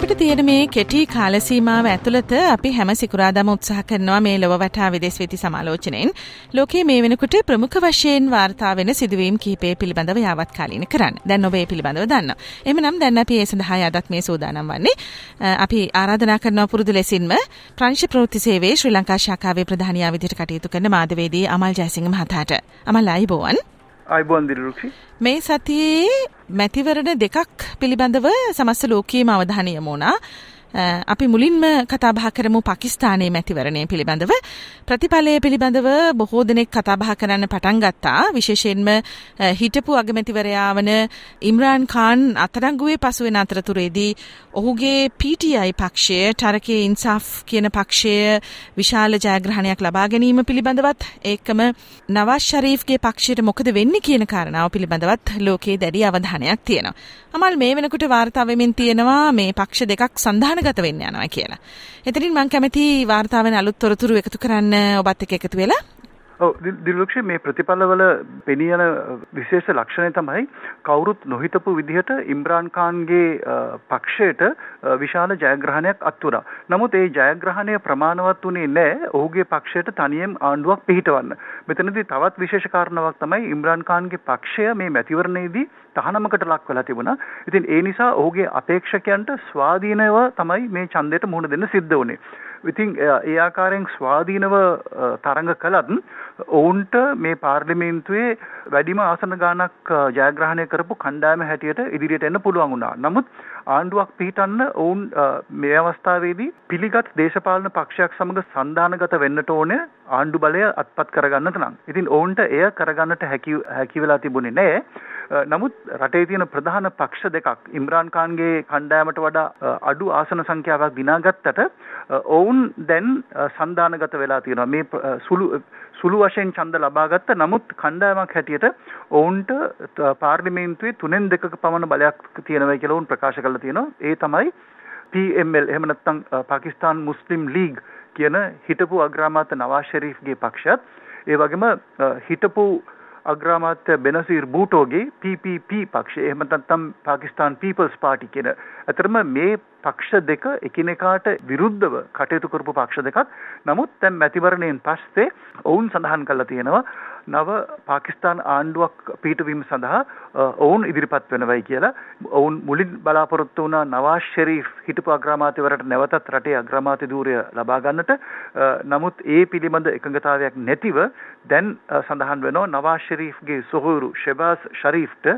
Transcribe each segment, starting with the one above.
අපිට තියෙන මේ කෙටි කාලසීමාව ඇතුළත අපි හැම සිකුරාදම උත්සාහ කරනවා මේ ලොව වටා විදෙස් වෙති සමාලෝචනයෙන් ලෝකයේ මේ වෙනකොට ප්‍රමුඛ වශයෙන් වාර්තා වෙන සිදුවීම් කිහිපය පිළිබඳව යාවත් කාලීන කරන්න. දැන් ඔබ ඒ පිළිබඳව දන්නවා. එhmeනම් දැන් අපි ඒ සඳහා අදත් මේ සූදානම් වන්නේ. අපි ආරාධනා කරනවා පුරුදු ලෙසින්ම ප්‍රංශ ප්‍රවෘත්ති සේවයේ ශ්‍රී ලංකා ශාඛාවේ ප්‍රධානියා විදිහට කටයුතු කරන මාධ්‍යවේදී අමල් ජයසිංහ මහතාට. අමල් ආයිබෝවන්. අයිබෝන් දිරුක්ෂි. මේ සතියේ මැතිවරණ දෙකක් පිළිබඳව සමස්ත ලෝකයේම අවධානය යොමු වුණා. අපි මුලින්ම කතාබහ කරමු පාකිස්තානයේ මැතිවරණය පිළිබඳව ප්‍රතිඵලය පිළිබඳව බොහෝ දෙනෙක් කතාබහ කරන්න පටන් ගත්තා විශේෂයෙන්ම හිටපු අගමැතිවරයා වන ඉම්රාන් කාන් අතරංගුවේ පසුවෙන අතරතුරේදී ඔහුගේ PTI පක්ෂය ටරකේ ඉන්සාෆ් කියන පක්ෂය විශාල ජයග්‍රහණයක් ලබා ගැනීම පිළිබඳවත් ඒකම නවාස් ශරීෆ්ගේ පක්ෂයට මොකද වෙන්නේ කියන කාරණාව පිළිබඳවත් ලෝකයේ දැඩි අවධානයක් තියෙනවා. අමල් මේ වෙනකොට වාර්තා වෙමින් තියෙනවා මේ පක්ෂ දෙකක් සන්ධාන ගත වෙන්න යනවා කියලා. එතනින් මං කැමති වාර්තාවෙන් අලුත් තොරතුරු එකතු කරන්න ඔබත් එක්ක එකතු වෙලා ඔව් දිලුක්ෂ මේ ප්‍රතිඵලවල පෙනී යන විශේෂ ලක්ෂණය තමයි කවුරුත් නොහිතපු විදිහට ඉම්රාන් ખાන්ගේ පක්ෂයට විශාල ජයග්‍රහණයක් අත් වුණා. නමුත් ඒ ජයග්‍රහණය ප්‍රමාණවත් වුණේ නැහැ ඔහුගේ පක්ෂයට තනියෙන් ආණ්ඩුවක් පිහිටවන්න. මෙතනදී තවත් විශේෂ කාරණාවක් තමයි ඉම්රාන් ખાන්ගේ පක්ෂය මේ මැතිවරණයේදී තහනමකට ලක් වෙලා තිබුණා. ඉතින් ඒ නිසා ඔහුගේ අපේක්ෂකයන්ට ස්වාධීනව තමයි මේ ඡන්දයට මුහුණ දෙන්න සිද්ධ වුණේ. ඉතින් ඒ ආකාරයෙන් ස්වාධීනව තරඟ කළත් ඔවුන්ට මේ පාර්ලිමේන්තුවේ වැඩිම ආසන ගානක් ජයග්‍රහණය කරපු කණ්ඩායම හැටියට ඉදිරියට එන්න පුළුවන් වුණා. නමුත් ආණ්ඩුවක් පිහිටන්න ඔවුන් මේ අවස්ථාවේදී පිළිගත් දේශපාලන පක්ෂයක් සමග සන්ධානගත වෙන්නට ඕනේ ආණ්ඩු බලය අත්පත් කරගන්නට නම්. ඉතින් ඔවුන්ට එය කරගන්නට හැකි හැකි වෙලා තිබුණේ නැහැ. නමුත් රටේ තියෙන ප්‍රධාන පක්ෂ දෙකක් ඉම්රාන් ખાන්ගේ කණ්ඩායමට වඩා අඩු ආසන සංඛ්‍යාවක් දිනාගත්තට ඔවුන් දැන් සන්ධානගත වෙලා තියෙනවා. මේ සුළු සුළු වශයෙන් ඡන්ද ලබාගත්ත නමුත් කණ්ඩායමක් හැටියට ඔවුන්ට පාර්ලිමේන්තුවේ තුනෙන් දෙකක පමණ බලයක් තියෙනවා කියලා ඔවුන් ප්‍රකාශ කරලා තියෙනවා. ඒ තමයි PML එහෙම නැත්නම් පාකිස්තාන් මුස්ලිම් ලීග් කියන හිටපු අග්‍රාමාත්‍ය නවාස් ෂරීෆ්ගේ පක්ෂයත් ඒ වගේම හිටපු අග්‍රාමාත්‍ය බෙනසීර් බූටෝගේ PPP පක්ෂය එහෙම නැත්නම් පාකිස්තාන් පීපල්ස් පාටි කියන. අතරම මේ පක්ෂ දෙක එකිනෙකාට විරුද්ධව කටයුතු කරපු පක්ෂ දෙකක්. නමුත් දැන් මැතිවරණයෙන් පස්සේ ඔවුන් සඳහන් කළා තියෙනවා නව පාකිස්තාන් ආණ්ඩුවක් පිහිටවීම සඳහා ඔවුන් ඉදිරිපත් වෙනවයි කියලා. ඔවුන් මුලින් බලාපොරොත්තු වුණ නවාස් ෂරීෆ් හිටපු අග්‍රාමාත්‍යවරට නැවතත් රටේ අග්‍රාමාත්‍ය ධූරය ලබා ගන්නට. නමුත් ඒ පිළිබඳ එකඟතාවයක් නැතිව දැන් සඳහන් වෙනවා නවාස් ෂරීෆ්ගේ සොහොයුරු ෂෙබාස් ෂරීෆ්ට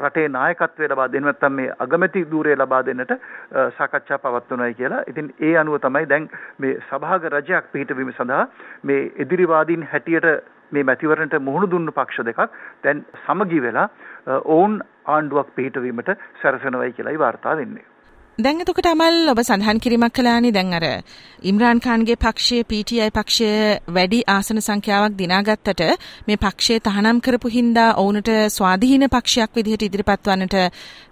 රටේ නායකත්වය ලබා දෙන්න නැත්නම් මේ අගමැති ධූරය ලබා දෙන්නට සාකච්ඡා පවත්වනවායි කියලා. ඉතින් ඒ අනුව තමයි දැන් මේ සභාග රජයක් පිහිටවීම සඳහා මේ එදිරිවාදීන් හැටියට මේ මැතිවරණට මුහුණ දුන්නු පක්ෂ දෙකක් දැන් සමගි වෙලා ඔවුන් ආණ්ඩුවක් පිහිටවීමට සැරසෙනවයි කියලායි වාර්තා වෙන්නේ. දැන් එතකොට අමල් ඔබ සඳහන් කිරීමක් කළානේ දැන් අර ඉම්රාන් ખાන්ගේ පක්ෂය PTI පක්ෂය වැඩි ආසන සංඛ්‍යාවක් දිනාගත්තට මේ පක්ෂය තහනම් කරපු හින්දා ඔවුන්ට ස්වාධීන පක්ෂයක් විදිහට ඉදිරිපත් වන්නට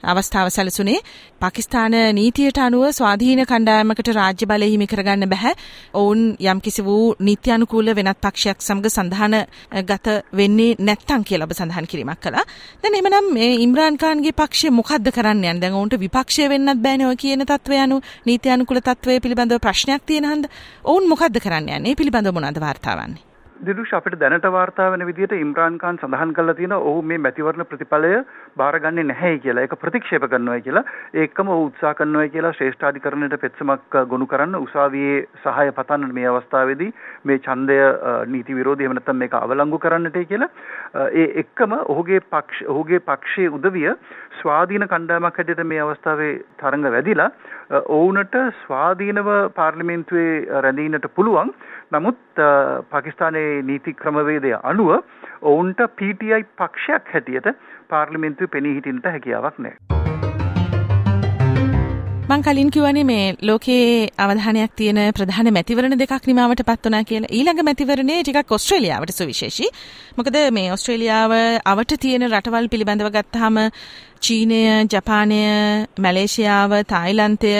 අවස්ථාව සැලසුනේ. පාකිස්තාන නීතියට අනුව ස්වාධීන කණ්ඩායමකට රාජ්‍ය බලය හිමි කරගන්න බෑ ඔවුන් යම්කිසි වූ නීති අනුකූල වෙනත් පක්ෂයක් සමග සඳහන ගත වෙන්නේ නැත්තම් කියලා ඔබ සඳහන් කිරීමක් කළා. දැන් එමනම් මේ ඉම්රාන් ખાන්ගේ පක්ෂය මොකද්ද කරන්න යන්නේ? දැන් ඔවුන්ට විපක්ෂය වෙන්නත් බෑනේ ඔය කියන තත්වය අනු නීති අනුකූල තත්වය පිළිබඳව ප්‍රශ්නයක් තියෙන හන්ද? ඔවුන් මොකද්ද කරන්න යන්නේ? පිළිබඳව මොනවද වාර්තා වන්නේ දිදුෂ අපිට දැනට වාර්තා වෙන විදිහට ඉම්රාන් ખાන් සඳහන් කරලා තියෙනවා. ඔහු මේ මැතිවරණ ප්‍රතිඵලය බාරගන්නේ නැහැ කියලා. ඒක ප්‍රතික්ෂේප කරනවා කියලා. ඒකම ඔහු උත්සාහ කරනවා කියලා ශ්‍රේෂ්ඨාධිකරණයට පෙත්සමක් ගොනු කරන්න උසාවියේ සහාය පතන්න මේ අවස්ථාවේදී මේ ඡන්දය නීති විරෝධී එහෙම නැත්නම් මේක අවලංගු කරන්නට කියලා. ඒ එක්කම ඔහුගේ පක්ෂ ඔහුගේ පක්ෂයේ උදවිය ස්වාධීන කණ්ඩායමක් හැටියට මේ අවස්ථාවේ තරඟ වැදිලා ඔවුන්ට ස්වාධීනව පාර්ලිමේන්තුවේ රැඳීනට පුළුවන්. නමුත් පාකිස්තානයේ නීති ක්‍රමවේදය අනුව ඔවුන්ට PTI පක්ෂයක් හැටියට පාර්ලිමේන්තුවේ පෙනී හිටින්නට හැකියාවක් නැහැ. මං කලින් කිව්වනේ මේ ලෝකයේ අවධානයක් තියෙන ප්‍රධාන මැතිවරණ දෙකක් නිමාවට පත් වුණා කියලා. ඊළඟ මැතිවරණේ ටිකක් ඕස්ට්‍රේලියාවට සුවිශේෂී. මොකද මේ ඕස්ට්‍රේලියාව අවට තියෙන රටවල් පිළිබඳව ගත්තාම චීනය, ජපානය, මැලේසියාව, තායිලන්තය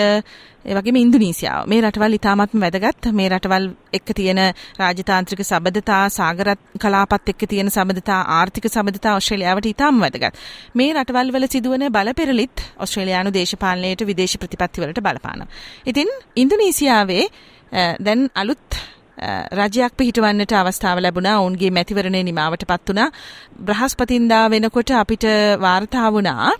ඒ වගේම ඉන්දුනීසියාව. මේ රටවල් ඉතාමත්ම වැදගත්. මේ රටවල් එක්ක තියෙන රාජතාන්ත්‍රික සබඳතා සාගරත් කලාපත් එක්ක තියෙන සබඳතා ආර්ථික සබඳතා ඔස්ට්‍රේලියාවට ඉතාම වැදගත්. මේ රටවල් වල සිදුවන බලපෙරලිත් ඔස්ට්‍රේලියානු දේශපාලනයට විදේශ ප්‍රතිපත්තිවලට බලපානවා. ඉතින් ඉන්දුනීසියාවේ දැන් අලුත් රජයක් පිහිටවන්නට අවස්ථාව ලැබුණා. ඔවුන්ගේ මැතිවරණය නිමාවට පත් වුණා. බ්‍රහස්පතින්දා වෙනකොට අපිට වාර්තා වුණා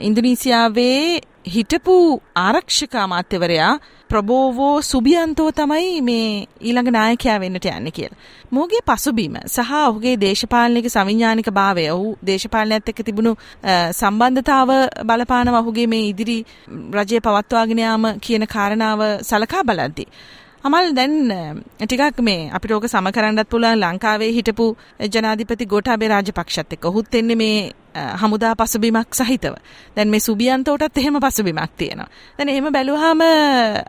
ඉන්දුනීසියාවේ හිටපු ආරක්ෂක අමාත්‍යවරයා ප්‍රබෝවෝ සුබියන්තෝ තමයි මේ ඊළඟ නායකයා වෙන්නට යන්නේ කියලා. මොහුගේ පසුබිම සහ ඔහුගේ දේශපාලනික සවිඥානික භාවය ඔහු දේශපාලනයත් එක්ක තිබුණු සම්බන්ධතාව බලපානව ඔහුගේ මේ ඉදිරි රජය පවත්වාගෙන යාම කියන කාරණාව සලකා බලද්දී. අමල් දැන් ටිකක් මේ අපිට ඕක සම කරන්නත් පුළුවන් ලංකාවේ හිටපු ජනාධිපති ගෝඨාභය රාජපක්ෂත් එක්ක. ඔහුත් එන්නේ මේ හමුදා පසුබිමක් සහිතව. දැන් මේ සුබියන්තෝටත් එහෙම පසුබිමක් තියෙනවා. දැන් එහෙම බැලුවාම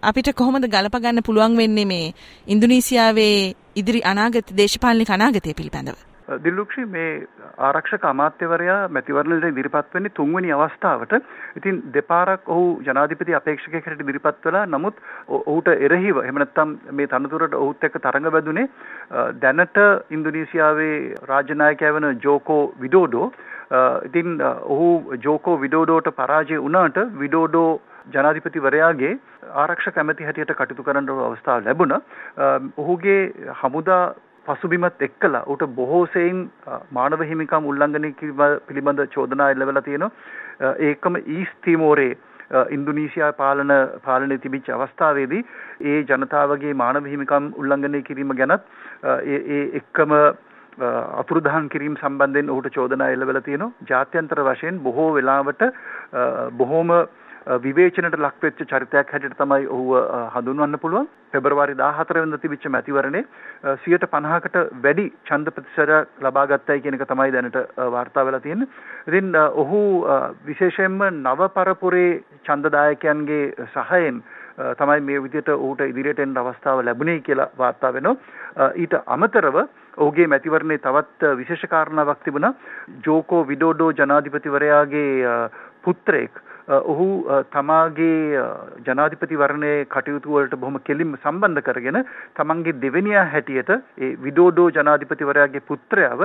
අපිට කොහොමද ගලප ගන්න පුළුවන් වෙන්නේ මේ ඉන්දුනීසියාවේ ඉදිරි අනාගත දේශපාලනික අනාගතය පිළිබඳව? දිල්ලුක්ෂි මේ ආරක්ෂක අමාත්‍යවරයා මැතිවරණයට ඉදිරිපත් වෙන්නේ තුන්වෙනි අවස්ථාවට. ඉතින් දෙපාරක් ඔහු ජනාධිපති අපේක්ෂකයෙකුට ඉදිරිපත් වෙලා නමුත් ඔහුට එරෙහිව එහෙම නැත්නම් මේ තනතුරට ඔහුත් එක්ක තරඟ වැදුනේ දැනට ඉන්දුනීසියාවේ රාජ්‍ය නායකයා වෙන ජෝකෝ විඩෝඩෝ. ඉතින් ඔහු ජෝකෝ විඩෝඩෝට පරාජය වුණාට විඩෝඩෝ ජනාධිපතිවරයාගේ ආරක්ෂක ඇමති හැටියට කටයුතු කරන්න අවස්ථාව ලැබුණා. ඔහුගේ හමුදා පසුබිමත් එක්කලා ඌට බොහෝ සෙයින් මානව හිමිකම් උල්ලංඝනය පිළිබඳ චෝදනා එල්ලවෙලා තියෙනවා. ඒකම ඊස් තිමෝරේ ඉන්දුනීසියා පාලන පාලනයේ තිබිච්ච අවස්ථාවේදී ඒ ජනතාවගේ මානව හිමිකම් උල්ලංඝනය කිරීම ගැනත් ඒ ඒ එක්කම අතුරුදහන් කිරීම සම්බන්ධයෙන් ඔහුට චෝදනා එල්ලවෙලා තියෙනවා. ජාත්‍යන්තර වශයෙන් බොහෝ වෙලාවට බොහෝම විවේචනයට ලක්වෙච්ච චරිතයක් හැටියට තමයි ඔහුව හඳුන්වන්න පුළුවන්. පෙබරවාරි 14 වෙනිදා තිබිච්ච මැතිවරණේ 150කට වැඩි ඡන්ද ප්‍රතිශතයක් ලබා ගත්තයි කියන එක තමයි දැනට වාර්තා වෙලා තියෙන්නේ. ඉතින් ඔහු විශේෂයෙන්ම නව පරපුරේ ඡන්දදායකයන්ගේ සහයෙන් තමයි මේ විදිහට ඔහුට ඉදිරියට එන්න අවස්ථාව ලැබුණේ කියලා වාර්තා වෙනවා. ඊට අමතරව ඔහුගේ මැතිවරණේ තවත් විශේෂ කාරණාවක් තිබුණා. ජෝකෝ විඩෝඩෝ ජනාධිපතිවරයාගේ පුත්‍රයෙක් ඔහු තමාගේ ජනාධිපතිවරණයේ කටයුතු වලට බොහොම කෙලින්ම සම්බන්ධ කරගෙන තමන්ගේ දෙවෙනියා හැටියට ඒ විඩෝඩෝ ජනාධිපතිවරයාගේ පුත්‍රයාව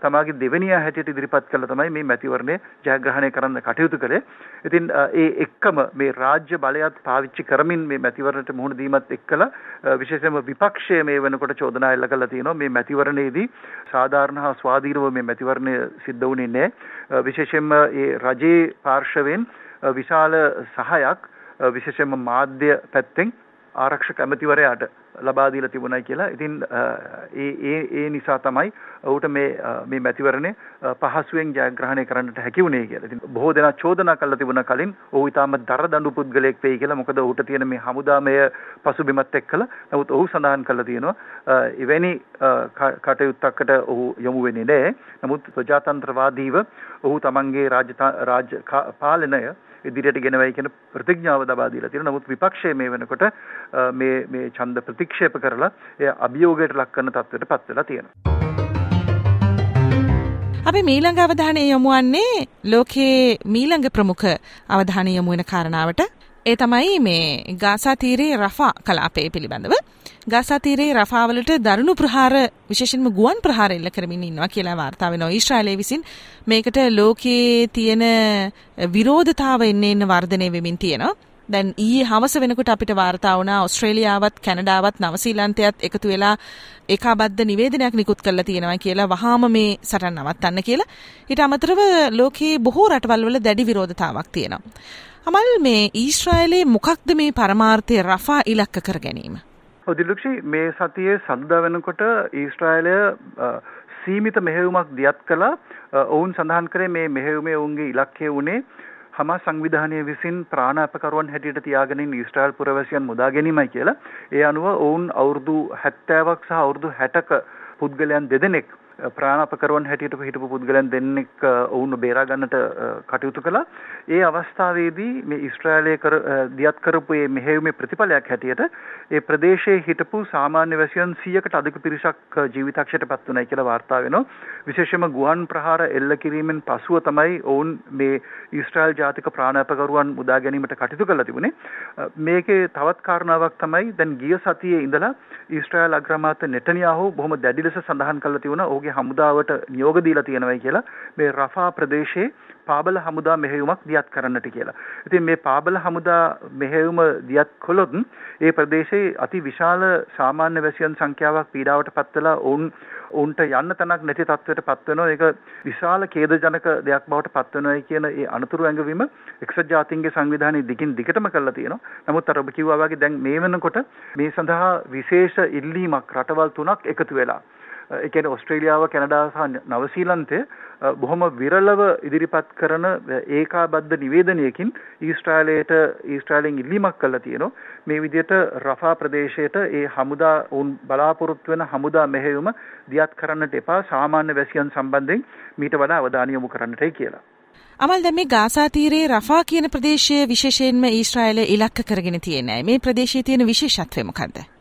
තමාගේ දෙවෙනියා හැටියට ඉදිරිපත් කළා තමයි මේ මැතිවරණය ජයග්‍රහණය කරන්න කටයුතු කළේ. ඉතින් ඒ එක්කම මේ රාජ්‍ය බලයත් පාවිච්චි කරමින් මේ මැතිවරණයට මුහුණ දීමත් එක්කලා විශේෂයෙන්ම විපක්ෂය මේ වෙනකොට චෝදනා එල්ල කළා තියෙනවා මේ මැතිවරණයේදී සාධාරණ හා ස්වාධීනව මේ මැතිවරණය සිද්ධ වුණේ නැහැ. විශේෂයෙන්ම ඒ රජයේ පාර්ශවයෙන් විශාල සහයක් විශේෂයෙන්ම මාධ්‍ය පැත්තෙන් ආරක්ෂක ඇමතිවරයාට ලබා දීලා තිබුණයි කියලා. ඉතින් ඒ ඒ ඒ නිසා තමයි ඔහුට මේ මේ මැතිවරණය පහසුවෙන් ජයග්‍රහණය කරන්නට හැකි වුණේ කියලා. ඉතින් බොහෝ දෙනා චෝදනා කළා තිබුණා කලින් ඔහු ඊටම දරදඬු පුද්ගලයෙක් වෙයි කියලා. මොකද ඔහුට තියෙන මේ හමුදාමය පසුබිමත් එක්කලා. නමුත් ඔහු සඳහන් කළා තියෙනවා එවැනි කටයුත්තකට ඔහු යොමු වෙන්නේ නැහැ. නමුත් ප්‍රජාතන්ත්‍රවාදීව ඔහු තමන්ගේ රාජ්‍ය පාලනය ඉදිරියට ගෙනවයි කියන ප්‍රතිඥාව දබා දීලා තියෙනවා. නමුත් විපක්ෂය මේ වෙනකොට මේ මේ ඡන්ද ප්‍රතික්ෂේප කරලා එය අභියෝගයට ලක් කරන තත්ත්වයට පත් වෙලා තියෙනවා. අපි මීළඟ අවධානය යොමු වන්නේ ලෝකයේ මීළඟ ප්‍රමුඛ අවධානය යොමු වෙන කාරණාවට ඒ තමයි මේ ගාසා තීරයේ රෆා කලාපය පිළිබඳව. ගාසා තීරයේ රෆාවලට දරුණු ප්‍රහාර විශේෂයෙන්ම ගුවන් ප්‍රහාර එල්ල කරමින් ඉන්නවා කියලා වාර්තා වෙනවා. ඊශ්‍රායලය විසින් මේකට ලෝකයේ තියෙන විරෝධතාව එන්න එන්න වර්ධනය වෙමින් තියෙනවා. දැන් ඊයේ හවස වෙනකොට අපිට වාර්තා වුණා ඕස්ට්‍රේලියාවත් කැනඩාවත් නවසීලන්තයත් එකතු වෙලා ඒකාබද්ධ නිවේදනයක් නිකුත් කරලා තියෙනවා කියලා වහාම මේ සටන් නවත්තන්න කියලා. ඊට අමතරව ලෝකයේ බොහෝ රටවල් වල දැඩි විරෝධතාවක් තියෙනවා. අමල් මේ ඊශ්‍රායලයේ මොකක්ද මේ පරමාර්ථය රෆා ඉලක්ක කර ගැනීම? ඔදිලුක්ෂි මේ සතියේ සඳුදා වෙනකොට ඊශ්‍රායලය සීමිත මෙහෙයුමක් දියත් කළා. ඔවුන් සඳහන් කරේ මේ මෙහෙයුමේ ඔවුන්ගේ ඉලක්කය වුණේ හමා සංවිධානය විසින් ප්‍රාණ අපකරුවන් හැටියට තියාගෙන ඉන්න ඊශ්‍රායල් පුරවැසියන් මුදා ගැනීමයි කියලා. ඒ අනුව ඔවුන් අවුරුදු 70ක් සහ අවුරුදු 60ක පුද්ගලයන් දෙදෙනෙක් ප්‍රාණපකරුවන් හැටියට හිටපු පුද්ගලයන් දෙන්නෙක් ඔවුන් බේරා ගන්නට කටයුතු කළා. ඒ අවස්ථාවේදී මේ ඊශ්‍රායලයේ කර දියත් කරපු මේ මෙහෙයුමේ ප්‍රතිඵලයක් හැටියට ඒ ප්‍රදේශයේ හිටපු සාමාන්‍ය වැසියන් 100කට අධික පිරිසක් ජීවිතක්ෂයට පත් වුණයි කියලා වාර්තා වෙනවා. විශේෂයෙන්ම ගුවන් ප්‍රහාර එල්ල කිරීමෙන් පසුව තමයි ඔවුන් මේ ඊශ්‍රායල් ජාතික ප්‍රාණපකරුවන් මුදා ගැනීමට කටයුතු කරලා තිබුණේ. මේකේ තවත් කාරණාවක් තමයි දැන් ගිය සතියේ ඉඳලා ඊශ්‍රායල් අග්‍රාමාත්‍ය නෙටනියාහු බොහොම දැඩි ලෙස සඳහන් කරලා තිබුණා ඔහුගේ හමුදාවට නියෝග දීලා තියෙනවායි කියලා මේ රෆා ප්‍රදේශයේ පාබල හමුදා මෙහෙයුමක් දියත් කරන්නට කියලා. ඉතින් මේ පාබල හමුදා මෙහෙයුම දියත් කළොත් ඒ ප්‍රදේශයේ අති විශාල සාමාන්‍ය වැසියන් සංඛ්‍යාවක් පීඩාවට පත් වෙලා ඔවුන් ඔවුන්ට යන්න තැනක් නැති තත්ත්වයට පත් වෙනවා. ඒක විශාල ඛේදජනක දෙයක් බවට පත් වෙනවායි කියන ඒ අනතුරු ඇඟවීම එක්සත් ජාතීන්ගේ සංවිධානයේ දිගින් දිගටම කරලා තියෙනවා. නමුත් අර ඔබ කිව්වා වගේ දැන් මේ වෙනකොට මේ සඳහා විශේෂ ඉල්ලීමක් රටවල් තුනක් එකතු වෙලා ඒ කියන්නේ ඕස්ට්‍රේලියාව කැනඩා සහ නවසීලන්තය බොහොම විරලව ඉදිරිපත් කරන ඒකාබද්ධ නිවේදනයකින් ඊස්ට්‍රායලයට ඊස්ට්‍රායලෙන් ඉල්ලීමක් කළා තියෙනවා මේ විදිහට රෆා ප්‍රදේශයට ඒ හමුදා උන් බලාපොරොත්තු වෙන හමුදා මෙහෙයුම දියත් කරන්නට එපා සාමාන්‍ය වැසියන් සම්බන්ධයෙන් මීට වඩා අවධානය යොමු කරන්නටයි කියලා. අමල් දැන් මේ ගාසා තීරයේ රෆා කියන ප්‍රදේශය විශේෂයෙන්ම ඊශ්‍රායල ඉලක්ක කරගෙන තියෙන්නේ. මේ ප්‍රදේශයේ තියෙන විශේෂත්වය මොකද්ද?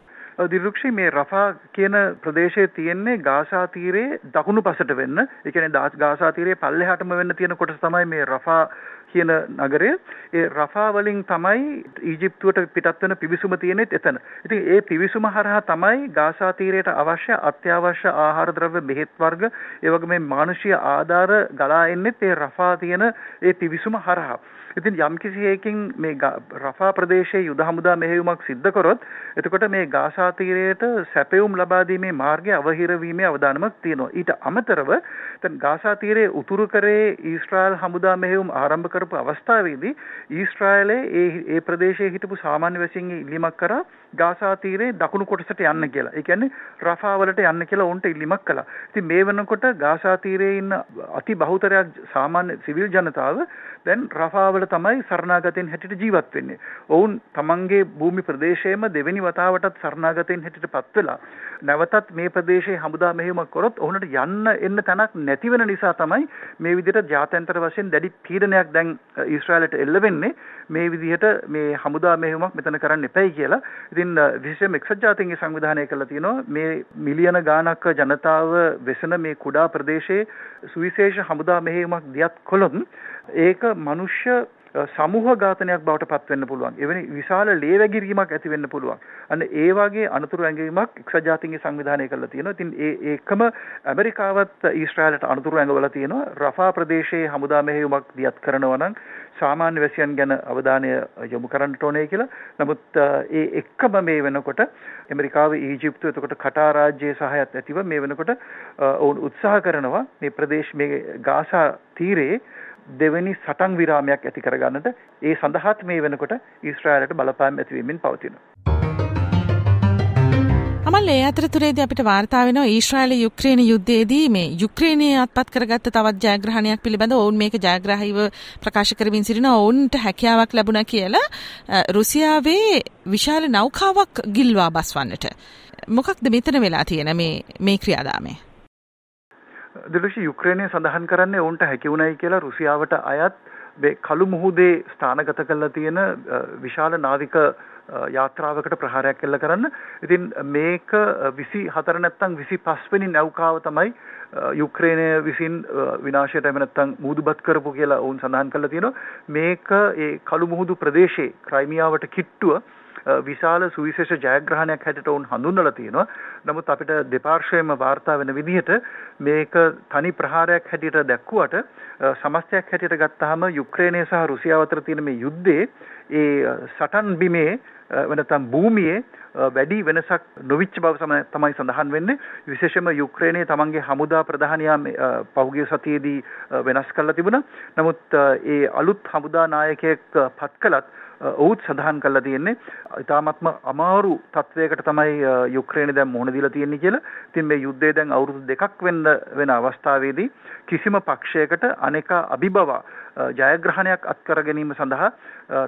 දිරුක්ෂි මේ රෆා කියන ප්‍රදේශයේ තියෙන්නේ ගාසා තීරයේ දකුණු පසට වෙන්න. ඒ කියන්නේ ගාසා තීරයේ පල්ලෙහාටම වෙන්න තියෙන කොටස තමයි මේ රෆා කියන නගරය. ඒ රෆා වලින් තමයි ඊජිප්තුවට පිටත් වෙන පිවිසුම තියෙන්නේ එතන. ඉතින් ඒ පිවිසුම හරහා තමයි ගාසා තීරයට අවශ්‍ය අත්‍යවශ්‍ය ආහාර ද්‍රව්‍ය බෙහෙත් වර්ග ඒ වගේ මේ මානුෂීය ආධාර ගලා එන්නේ ඒ රෆා තියෙන ඒ පිවිසුම හරහා. ඉතින් යම්කිසි හේකින් මේ රෆා ප්‍රදේශයේ යුද හමුදා මෙහෙයුමක් සිද්ධ කරොත් එතකොට මේ ගාසා තීරයට සැපයුම් ලබා දීමේ මාර්ගය අවහිර වීමේ අවදානමක් තියෙනවා. ඊට අමතරව දැන් ගාසා තීරයේ උතුරු කරේ ඊශ්‍රායල් හමුදා මෙහෙයුම් ආරම්භ කරපු අවස්ථාවේදී ඊශ්‍රායලයේ ඒ ඒ ප්‍රදේශයේ හිටපු සාමාන්‍ය වැසියන්ගේ ඉල්ලීමක් කරා ගාසා තීරයේ දකුණු කොටසට යන්න කියලා. ඒ කියන්නේ රෆා වලට යන්න කියලා උන්ට ඉල්ලීමක් කළා. ඉතින් මේ වෙනකොට ගාසා තීරයේ ඉන්න අති බහුතරයක් සාමාන්‍ය සිවිල් ජනතාව දැන් රෆා වල තමයි සරණාගතෙන් හැටියට ජීවත් වෙන්නේ. ඔවුන් තමන්ගේ භූමි ප්‍රදේශයේම දෙවෙනි වතාවටත් සරණාගතෙන් හැටියට පත් වෙලා නැවතත් මේ ප්‍රදේශයේ හමුදා මෙහෙයුමක් කරොත් ඔවුන්ට යන්න එන්න තැනක් නැති වෙන නිසා තමයි මේ විදිහට ජාත්‍යන්තර වශයෙන් දැඩි තීරණයක් දැන් ඊශ්‍රායලට එල්ල වෙන්නේ මේ විදිහට මේ හමුදා මෙහෙයුමක් මෙතන කරන්න එපයි කියලා. ඉතින් විශේෂයෙන්ම එක්සත් ජාතීන්ගේ සංවිධානය කළා තියෙනවා. මේ මිලියන ගාණක් ජනතාව වෙසෙන මේ කුඩා ප්‍රදේශයේ සුවිශේෂ හමුදා මෙහෙයුමක් දියත් කළොත් ඒක මනුෂ්‍ය සමූහ ඝාතනයක් බවට පත් වෙන්න පුළුවන්. එවැනි විශාල ලේ වැගිරීමක් ඇති වෙන්න පුළුවන්. අන්න ඒ වගේ අනතුරු ඇඟවීමක් එක්සත් ජාතීන්ගේ සංවිධානය කරලා තියෙනවා. ඉතින් ඒ ඒකම ඇමරිකාවත් ඊශ්‍රායලට අනතුරු ඇඟවලා තියෙනවා. රෆා ප්‍රදේශයේ හමුදා මෙහෙයුමක් දියත් කරනවා නම් සාමාන්‍ය වැසියන් ගැන අවධානය යොමු කරන්නට ඕනේ කියලා. නමුත් ඒ එක්කම මේ වෙනකොට ඇමරිකාව ඊජිප්තුව එතකොට කටාර් රාජ්‍යයේ සහයත් ඇතිව මේ වෙනකොට ඔවුන් උත්සාහ කරනවා මේ ප්‍රදේශ මේ ගාසා තීරයේ දෙවෙනි සටන් විරාමයක් ඇති කරගන්නට ඒ සඳහාත් මේ වෙනකොට ඊශ්‍රායලට බලපෑම් ඇතිවීමෙන් පවතිනවා. අමල් ඒ අතරතුරේදී අපිට වාර්තා වෙනවා ඊශ්‍රායල යුක්‍රේන යුද්ධයේදී මේ යුක්‍රේනයේ අත්පත් කරගත්ත තවත් ජයග්‍රහණයක් පිළිබඳව ඔවුන් මේක ජයග්‍රාහීව ප්‍රකාශ කරමින් සිටිනවා ඔවුන්ට හැකියාවක් ලැබුණා කියලා රුසියාවේ විශාල නෞකාවක් ගිල්වා බස්වන්නට. මොකක්ද මෙතන වෙලා තියෙන මේ මේ ක්‍රියාදාමය? දිලුෂි යුක්‍රේනය සඳහන් කරන්නේ ඔවුන්ට හැකි වුණයි කියලා රුසියාවට අයත් මේ කළු මුහුදේ ස්ථානගත කරලා තියෙන විශාල නාවික යාත්‍රාවකට ප්‍රහාරයක් එල්ල කරන්න. ඉතින් මේක 24 නැත්නම් 25 වෙනි නෞකාව තමයි යුක්‍රේනය විසින් විනාශයට එම නැත්නම් මුහුදුබත් කරපු කියලා ඔවුන් සඳහන් කරලා තියෙනවා. මේක ඒ කළු මුහුදු ප්‍රදේශයේ ක්‍රයිමියාවට කිට්ටුව විශාල සුවිශේෂ ජයග්‍රහණයක් හැටියට ඔවුන් හඳුන්වලා තියෙනවා. නමුත් අපිට දෙපාර්ශ්වයෙන්ම වාර්තා වෙන විදිහට මේක තනි ප්‍රහාරයක් හැටියට දැක්කුවට සමස්තයක් හැටියට ගත්තාම යුක්‍රේනය සහ රුසියාව අතර තියෙන මේ යුද්ධේ ඒ සටන් බිමේ වෙනතම් භූමියේ වැඩි වෙනසක් නොවිච්ච බව තමයි සඳහන් වෙන්නේ විශේෂයෙන්ම යුක්‍රේනයේ තමන්ගේ හමුදා ප්‍රධානියා පහුගිය සතියේදී වෙනස් කරලා තිබුණා. නමුත් ඒ අලුත් හමුදා නායකයෙක් පත් කළත් ඔවුත් සඳහන් කරලා තියෙන්නේ ඉතාමත්ම අමාරු තත්වයකට තමයි යුක්‍රේනය දැන් මුහුණ දීලා තියෙන්නේ කියලා. ඉතින් මේ යුද්ධය දැන් අවුරුදු දෙකක් වෙන්න වෙන අවස්ථාවේදී කිසිම පක්ෂයකට අනේක අභිබව ජයග්‍රහණයක් අත් කර ගැනීම සඳහා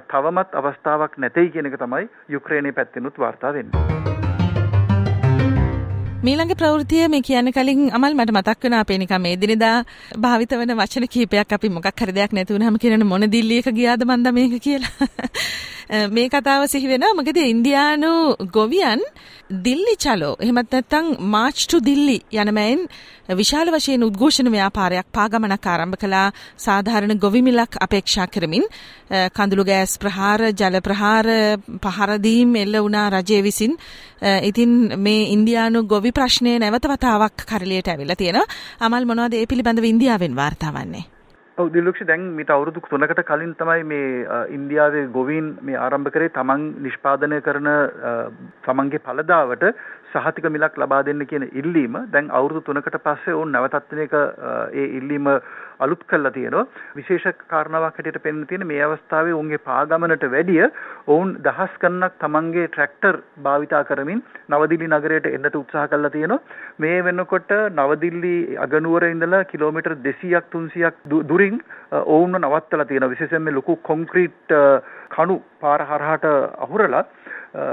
තවමත් අවස්ථාවක් නැtei කියන එක තමයි යුක්‍රේනයේ පැත්තෙනුත් වාර්තා වෙන්නේ. මීළඟ ප්‍රවෘතිය මේ කියන්න කලින් අමල් මට මතක් වුණා අපේ නිකන් මේ දිනදා භාවිත වෙන වචන කීපයක් අපි මොකක් හරි දෙයක් නැති වුනහම කියන මොන දිල්ලියක ගියාද මන්ද මේක කියලා. මේ කතාව සිහි වෙනවා. මොකද ඉන්දියානු ගොවියන් දිල්ලි චලෝ. එහෙමත් නැත්නම් මාච් ටු දිල්ලි යන මෑන් විශාල වශයෙන් උද්ඝෝෂණ ව්‍යාපාරයක් පාගමනක් ආරම්භ කළා. සාධාරණ ගොවි මිලක් අපේක්ෂා කරමින් කඳුළු ගෑස් ප්‍රහාර ජල ප්‍රහාර පහර දීම් එල්ල වුණා රජය විසින්. ඉතින් මේ ඉන්දියානු ගොවි ප්‍රශ්නය නැවත වතාවක් කරලියට ඇවිල්ලා තියෙනවා. අමල් මොනවද ඒ පිළිබඳව ඉන්දියාවෙන් වාර්තා වන්නේ? ඔව් දිලුක්ෂ දැන් මීට අවුරුදු 3කට කලින් තමයි මේ ඉන්දියාවේ ගොවීන් මේ ආරම්භ කරේ තමන් නිෂ්පාදනය කරන තමන්ගේ පළදාවට සහතික මිලක් ලබා දෙන්න කියන ඉල්ලීම. දැන් අවුරුදු 3කට පස්සේ ඕන් නැවතත් එක ඒ ඉල්ලීම අලුත් කරලා තියෙනවා. විශේෂ කාරණාවක් හැටියට පෙන්වන්න තියෙන මේ අවස්ථාවේ ඔවුන්ගේ පාගමනට වැඩිය ඔවුන් දහස් ගණනක් තමන්ගේ ට්‍රැක්ටර් භාවිතා කරමින් නවදිල්ලි නගරයට එන්නට උත්සාහ කරලා තියෙනවා. මේ වෙනකොට නවදිල්ලි අගනුවර ඉඳලා කිලෝමීටර් 200ක් 300ක් දුරින් ඔවුන්ව නවත්තලා තියෙනවා. විශේෂයෙන්ම ලොකු කොන්ක්‍රීට් කණු පාර හරහාට අහුරලා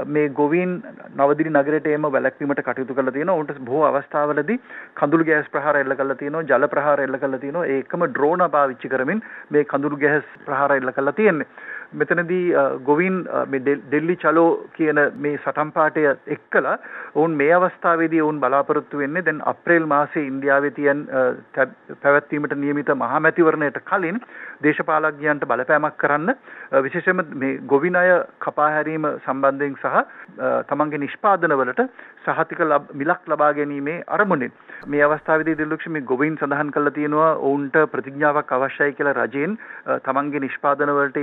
මේ ගොවීන් නවදිරි නගරයට එම වැළැක්වීමට කටයුතු කරලා තියෙනවා. උන්ට බොහෝ අවස්ථාවලදී කඳුළු ගෑස් ප්‍රහාර එල්ල කරලා තියෙනවා, ජල ප්‍රහාර එල්ල කරලා තියෙනවා. ඒකම ඩ්‍රෝන පාවිච්චි කරමින් මේ කඳුළු ගෑස් ප්‍රහාර එල්ල කරලා තියෙන්නේ. මෙතනදී ගොවින් මේ ඩෙල්ලි චලෝ කියන මේ සටන් පාඨය එක්කලා ඔවුන් මේ අවස්ථාවේදී ඔවුන් බලාපොරොත්තු වෙන්නේ දැන් අප්‍රේල් මාසයේ ඉන්දියාවේ තියෙන පැවැත්වීමට නියමිත මහා මැතිවරණයට කලින් දේශපාලඥයන්ට බලපෑමක් කරන්න විශේෂයෙන්ම මේ ගොවින් අය කපා හැරීම සම්බන්ධයෙන් සහ තමන්ගේ නිෂ්පාදනවලට සහතික මිලක් ලබා ගැනීමේ අරමුණෙන්. මේ අවස්ථාවේදී දිලුක්ෂ මේ ගොවින් සඳහන් කරලා තියෙනවා ඔවුන්ට ප්‍රතිඥාවක් අවශ්‍යයි කියලා රජයෙන් තමන්ගේ නිෂ්පාදනවලට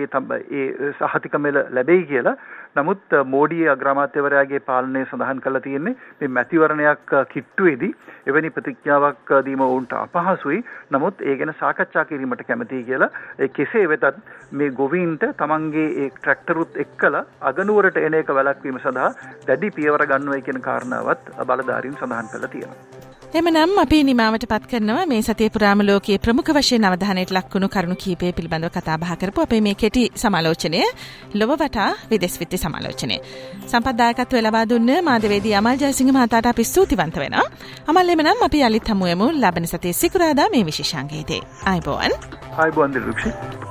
ඒ සහතික මෙල ලැබෙයි කියලා. නමුත් මෝඩී අග්‍රාමාත්‍යවරයාගේ පාලනය සඳහන් කරලා තියෙන්නේ මේ මැතිවරණයක් කිට්ටුවේදී එවැනි ප්‍රතිඥාවක් දීම ඔවුන්ට අපහසුයි. නමුත් ඒ ගැන සාකච්ඡා කිරීමට කැමතියි කියලා. ඒ කෙසේ වෙතත් මේ ගොවීන්ට තමන්ගේ ඒ ට්‍රැක්ටරුත් එක්කලා අගනුවරට එන එක වැළැක්වීම සඳහා දැඩි පියවර ගන්නවයි කියන කාරණාවත් බලධාරීන් සඳහන් කරලා තියෙනවා. එමනම් අපි නිමාවට පත් කරනවා මේ සතිය පුරාම ලෝකයේ ප්‍රමුඛ වශයෙන් අවධානයට ලක්වුණු කරුණු කීපය පිළිබඳව කතා බහ කරපු අපේ මේ කෙටි සමාලෝචනය ලොව වටා විදෙස් විත්ති සමාලෝචනය. සම්පත්දායකත්වය ලබා දුන්න මාධවේදී අමල් ජයසිංහ මහතාට අපි ස්තුතිවන්ත වෙනවා. අමල් එමනම් අපි යලිත් හමුවෙමු ලබන සතියේ සිකුරාදා මේ විශේෂාංගයේදී. ආයිබෝවන්. ආයිබෝවන් දිරුක්ෂි.